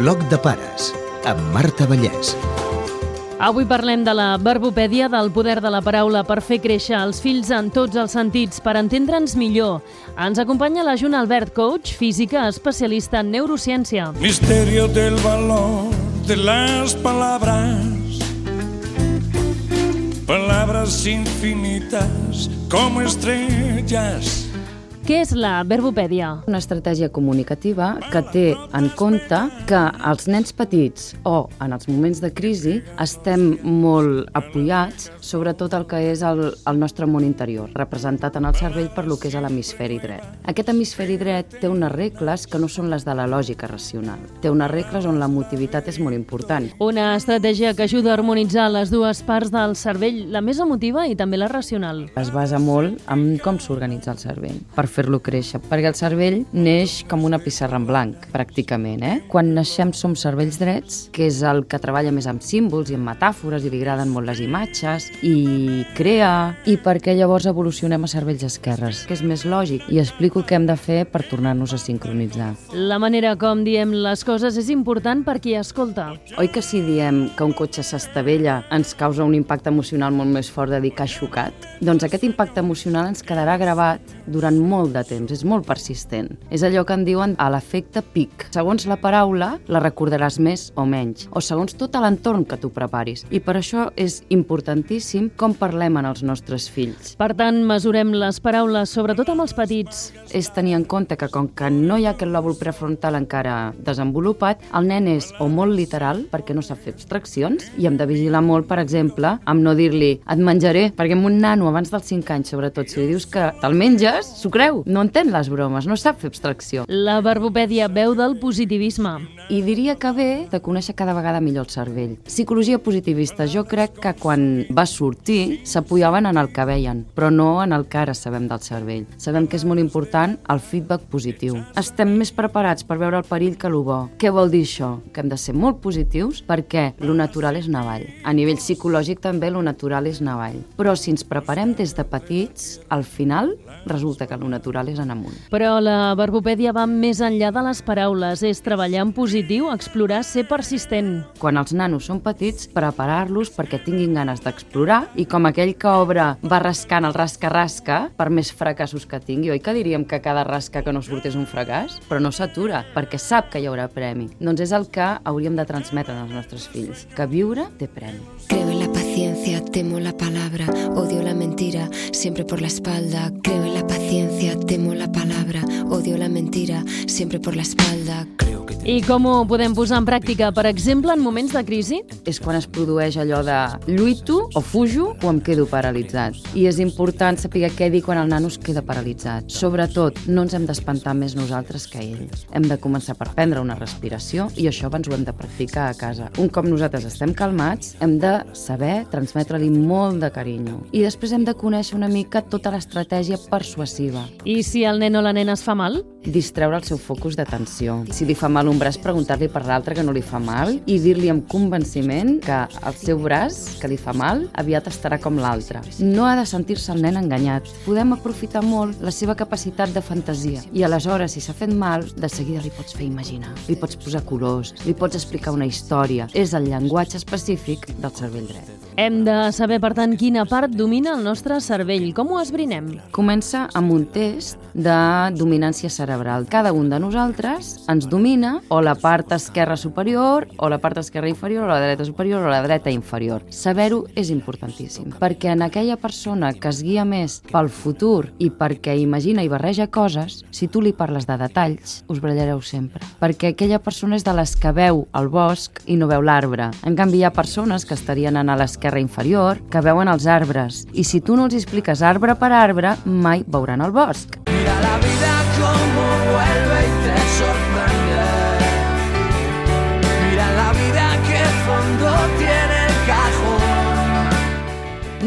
Bloc de pares, amb Marta Vallès. Avui parlem de la verbopèdia, del poder de la paraula per fer créixer els fills en tots els sentits, per entendre'ns millor. Ens acompanya la Juna Albert, coach, física, especialista en neurociència. Misterio del valor de las palabras. Palabras infinitas como estrellas. Què és la verbopèdia? Una estratègia comunicativa que té en compte que els nens petits o en els moments de crisi estem molt apoyats sobretot el que és el, el nostre món interior, representat en el cervell per lo que és l'hemisferi dret. Aquest hemisferi dret té unes regles que no són les de la lògica racional. Té unes regles on l'emotivitat és molt important. Una estratègia que ajuda a harmonitzar les dues parts del cervell, la més emotiva i també la racional. Es basa molt en com s'organitza el cervell per fer-lo créixer, perquè el cervell neix com una pissarra en blanc, pràcticament. Eh? Quan naixem som cervells drets, que és el que treballa més amb símbols i amb metàfores i li agraden molt les imatges i crea, i perquè llavors evolucionem a cervells esquerres, que és més lògic, i explico què hem de fer per tornar-nos a sincronitzar. La manera com diem les coses és important per qui escolta. Oi que si diem que un cotxe s'estavella ens causa un impacte emocional molt més fort de dir que ha xocat? Doncs aquest impacte emocional ens quedarà gravat durant molt de temps, és molt persistent. És allò que en diuen a l'efecte pic. Segons la paraula, la recordaràs més o menys, o segons tot l'entorn que tu preparis. I per això és importantíssim com parlem en els nostres fills. Per tant, mesurem les paraules, sobretot amb els petits. És tenir en compte que com que no hi ha aquest lòbul prefrontal encara desenvolupat, el nen és o molt literal, perquè no sap fer abstraccions, i hem de vigilar molt, per exemple, amb no dir-li et menjaré, perquè amb un nano abans dels 5 anys, sobretot, si li dius que te'l menges, s'ho creu, no entén les bromes, no sap fer abstracció. La verbopèdia veu del positivisme. I diria que ve de conèixer cada vegada millor el cervell. Psicologia positivista, jo crec que quan va sortir s'apoyaven en el que veien, però no en el que ara sabem del cervell. Sabem que és molt important el feedback positiu. Estem més preparats per veure el perill que el bo. Què vol dir això? Que hem de ser molt positius perquè lo natural és navall. A nivell psicològic també lo natural és navall. Però si ens preparem des de petits, al final resulta que lo natural és en amunt. Però la verbopèdia va més enllà de les paraules, és treballar en positiu, explorar, ser persistent. Quan els nanos són petits, preparar-los perquè tinguin ganes d'explorar i com aquell que obre va rascant el rasca-rasca, per més fracassos que tingui, oi que diríem que cada rasca que no surt és un fracàs? Però no s'atura, perquè sap que hi haurà premi. Doncs és el que hauríem de transmetre als nostres fills, que viure té premi. Creo en la paciencia, temo la palabra, odio la mentira, siempre por la espalda. Creo en la paciencia, temo la palabra, odio la mentira, siempre por la espalda. Creo que I com ho podem posar en pràctica, per exemple, en moments de crisi? És quan es produeix allò de lluito o fujo o em quedo paralitzat. I és important saber què dir quan el nano es queda paralitzat. Sobretot, no ens hem d'espantar més nosaltres que ell. Hem de començar per prendre una respiració i això abans ho hem de practicar a casa. Un cop nosaltres estem calmats, hem de saber transmetre-li molt de carinyo. I després hem de conèixer una mica tota l'estratègia persuasiva. I si el nen o la nena es fa mal? Distreure el seu focus d'atenció. Si li fa mal un braç, preguntar-li per l'altre que no li fa mal i dir-li amb convenciment que el seu braç, que li fa mal, aviat estarà com l'altre. No ha de sentir-se el nen enganyat. Podem aprofitar molt la seva capacitat de fantasia i aleshores, si s'ha fet mal, de seguida li pots fer imaginar. Li pots posar colors, li pots explicar una història. És el llenguatge específic del cervell dret. Hem de saber, per tant, quina part domina el nostre cervell. Com ho esbrinem? Comença amb un test de dominància cerebral. Cada un de nosaltres ens domina o la part esquerra superior, o la part esquerra inferior, o la dreta superior, o la dreta inferior. Saber-ho és importantíssim, perquè en aquella persona que es guia més pel futur i perquè imagina i barreja coses, si tu li parles de detalls, us barallareu sempre. Perquè aquella persona és de les que veu el bosc i no veu l'arbre. En canvi, hi ha persones que estarien a l'esquerra inferior que veuen els arbres. I si tu no els expliques arbre per arbre, mai veuran el bosc.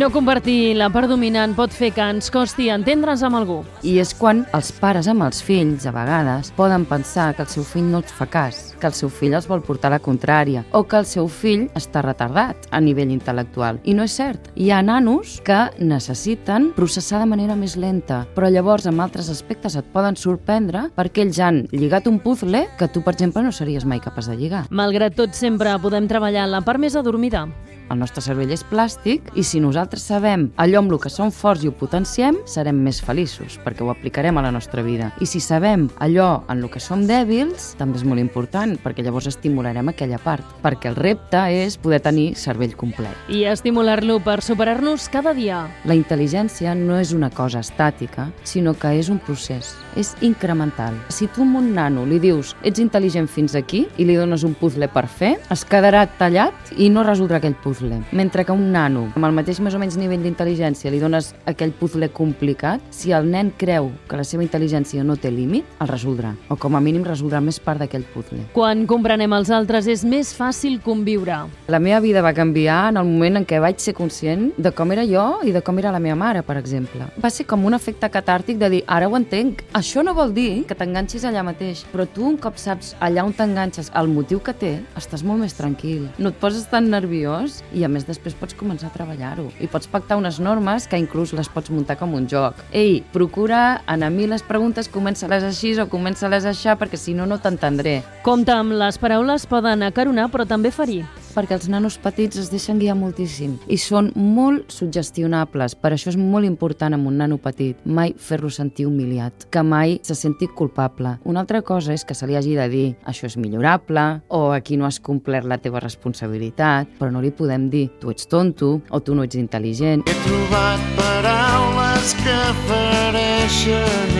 No convertir la part dominant pot fer que ens costi entendre's amb algú. I és quan els pares amb els fills, a vegades, poden pensar que el seu fill no et fa cas, que el seu fill els vol portar la contrària o que el seu fill està retardat a nivell intel·lectual. I no és cert. Hi ha nanos que necessiten processar de manera més lenta, però llavors amb altres aspectes et poden sorprendre perquè ells han lligat un puzzle que tu, per exemple, no series mai capaç de lligar. Malgrat tot, sempre podem treballar la part més adormida. El nostre cervell és plàstic i si nosaltres sabem allò amb el que som forts i ho potenciem, serem més feliços, perquè ho aplicarem a la nostra vida. I si sabem allò en el que som dèbils, també és molt important, perquè llavors estimularem aquella part. Perquè el repte és poder tenir cervell complet. I estimular-lo per superar-nos cada dia. La intel·ligència no és una cosa estàtica, sinó que és un procés, és incremental. Si tu a un nano li dius ets intel·ligent fins aquí i li dones un puzzle per fer, es quedarà tallat i no resoldrà aquell puzzle puzzle. Mentre que un nano, amb el mateix més o menys nivell d'intel·ligència, li dones aquell puzzle complicat, si el nen creu que la seva intel·ligència no té límit, el resoldrà. O com a mínim resoldrà més part d'aquell puzzle. Quan comprenem els altres és més fàcil conviure. La meva vida va canviar en el moment en què vaig ser conscient de com era jo i de com era la meva mare, per exemple. Va ser com un efecte catàrtic de dir, ara ho entenc. Això no vol dir que t'enganxis allà mateix, però tu un cop saps allà on t'enganxes el motiu que té, estàs molt més tranquil. No et poses tan nerviós i a més després pots començar a treballar-ho. I pots pactar unes normes que inclús les pots muntar com un joc. Ei, procura en a mi les preguntes, comença-les així o comença-les així perquè si no, no t'entendré. Compte amb les paraules poden acaronar però també ferir perquè els nanos petits es deixen guiar moltíssim i són molt suggestionables. Per això és molt important amb un nano petit mai fer-lo sentir humiliat, que mai se senti culpable. Una altra cosa és que se li hagi de dir això és millorable o aquí no has complert la teva responsabilitat, però no li podem dir tu ets tonto o tu no ets intel·ligent. He trobat paraules que fereixen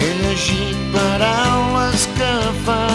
He llegit paraules que fan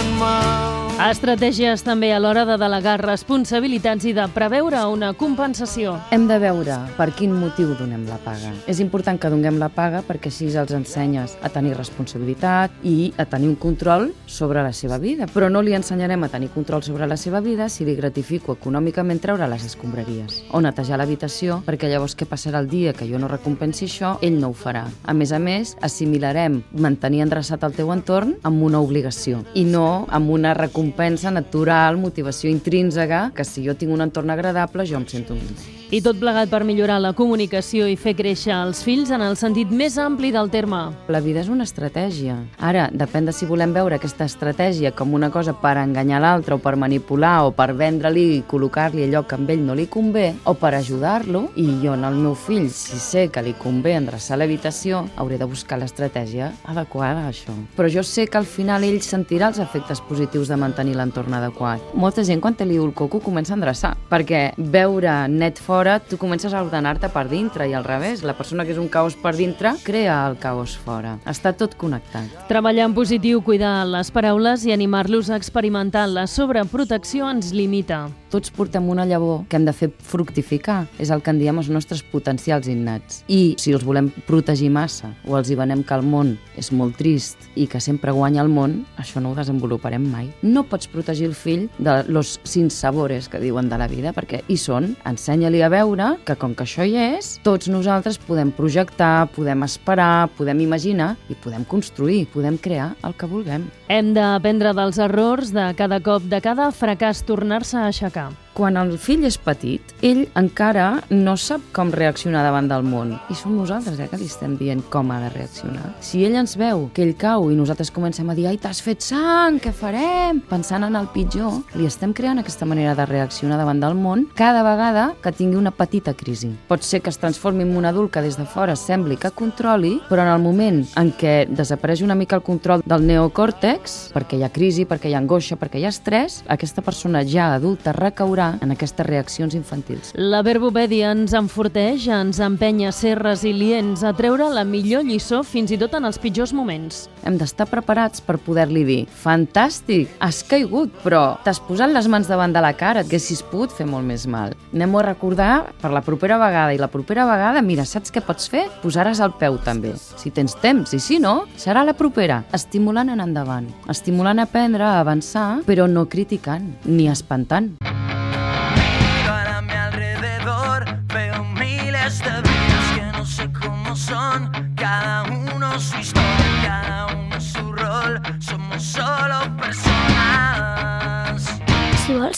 Estratègies també a l'hora de delegar responsabilitats i de preveure una compensació. Hem de veure per quin motiu donem la paga. És important que donem la paga perquè així els ensenyes a tenir responsabilitat i a tenir un control sobre la seva vida. Però no li ensenyarem a tenir control sobre la seva vida si li gratifico econòmicament treure les escombraries o netejar l'habitació perquè llavors què passarà el dia que jo no recompensi això, ell no ho farà. A més a més, assimilarem mantenir endreçat el teu entorn amb una obligació i no amb una recompensa recompensa natural, motivació intrínseca, que si jo tinc un entorn agradable, jo em sento millor. I tot plegat per millorar la comunicació i fer créixer els fills en el sentit més ampli del terme. La vida és una estratègia. Ara, depèn de si volem veure aquesta estratègia com una cosa per enganyar l'altre o per manipular o per vendre-li i col·locar-li allò que amb ell no li convé o per ajudar-lo i jo en el meu fill, si sé que li convé endreçar l'habitació, hauré de buscar l'estratègia adequada a això. Però jo sé que al final ell sentirà els efectes positius de mantenir l'entorn adequat. Molta gent quan té liu el coco comença a endreçar perquè veure net fora fora, tu comences a ordenar-te per dintre i al revés, la persona que és un caos per dintre crea el caos fora. Està tot connectat. Treballar en positiu, cuidar les paraules i animar-los a experimentar la sobreprotecció ens limita. Tots portem una llavor que hem de fer fructificar. És el que en diem els nostres potencials innats. I si els volem protegir massa o els hi venem que el món és molt trist i que sempre guanya el món, això no ho desenvoluparem mai. No pots protegir el fill de los sinsabores que diuen de la vida, perquè hi són. Ensenya-li a veure que com que això hi és, tots nosaltres podem projectar, podem esperar, podem imaginar i podem construir, podem crear el que vulguem. Hem d'aprendre dels errors de cada cop, de cada fracàs, tornar-se a aixecar. Инстаграм. Quan el fill és petit, ell encara no sap com reaccionar davant del món. I som nosaltres eh, que li estem dient com ha de reaccionar. Si ell ens veu que ell cau i nosaltres comencem a dir ai, t'has fet sang, què farem? Pensant en el pitjor, li estem creant aquesta manera de reaccionar davant del món cada vegada que tingui una petita crisi. Pot ser que es transformi en un adult que des de fora sembli que controli, però en el moment en què desapareix una mica el control del neocòrtex, perquè hi ha crisi, perquè hi ha angoixa, perquè hi ha estrès, aquesta persona ja adulta recaurà en aquestes reaccions infantils. La verbopèdia ens enforteix, ens empenya a ser resilients, a treure la millor lliçó fins i tot en els pitjors moments. Hem d'estar preparats per poder-li dir fantàstic, has caigut, però t'has posat les mans davant de la cara, et haguessis pogut fer molt més mal. Anem a recordar per la propera vegada i la propera vegada, mira, saps què pots fer? Posaràs el peu també, si tens temps, i si no, serà la propera, estimulant en endavant, estimulant a aprendre, a avançar, però no criticant ni espantant.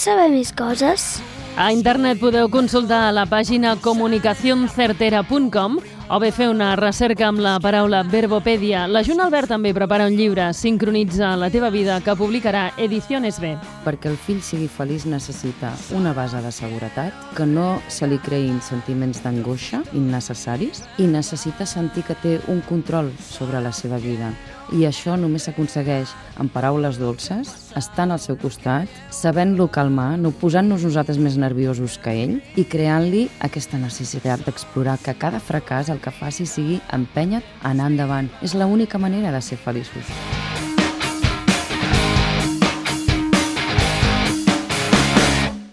Saber més coses? A internet podeu consultar la pàgina comunicacioncertera.com o bé fer una recerca amb la paraula verbopèdia. La Juna Albert també prepara un llibre, Sincronitza la teva vida, que publicarà Ediciones B. Perquè el fill sigui feliç necessita una base de seguretat, que no se li creïn sentiments d'angoixa innecessaris i necessita sentir que té un control sobre la seva vida. I això només s'aconsegueix amb paraules dolces, estant al seu costat, sabent-lo calmar, no posant-nos nosaltres més nerviosos que ell i creant-li aquesta necessitat d'explorar que cada fracàs el que faci sigui empènyer a anar endavant. És l'única manera de ser feliços.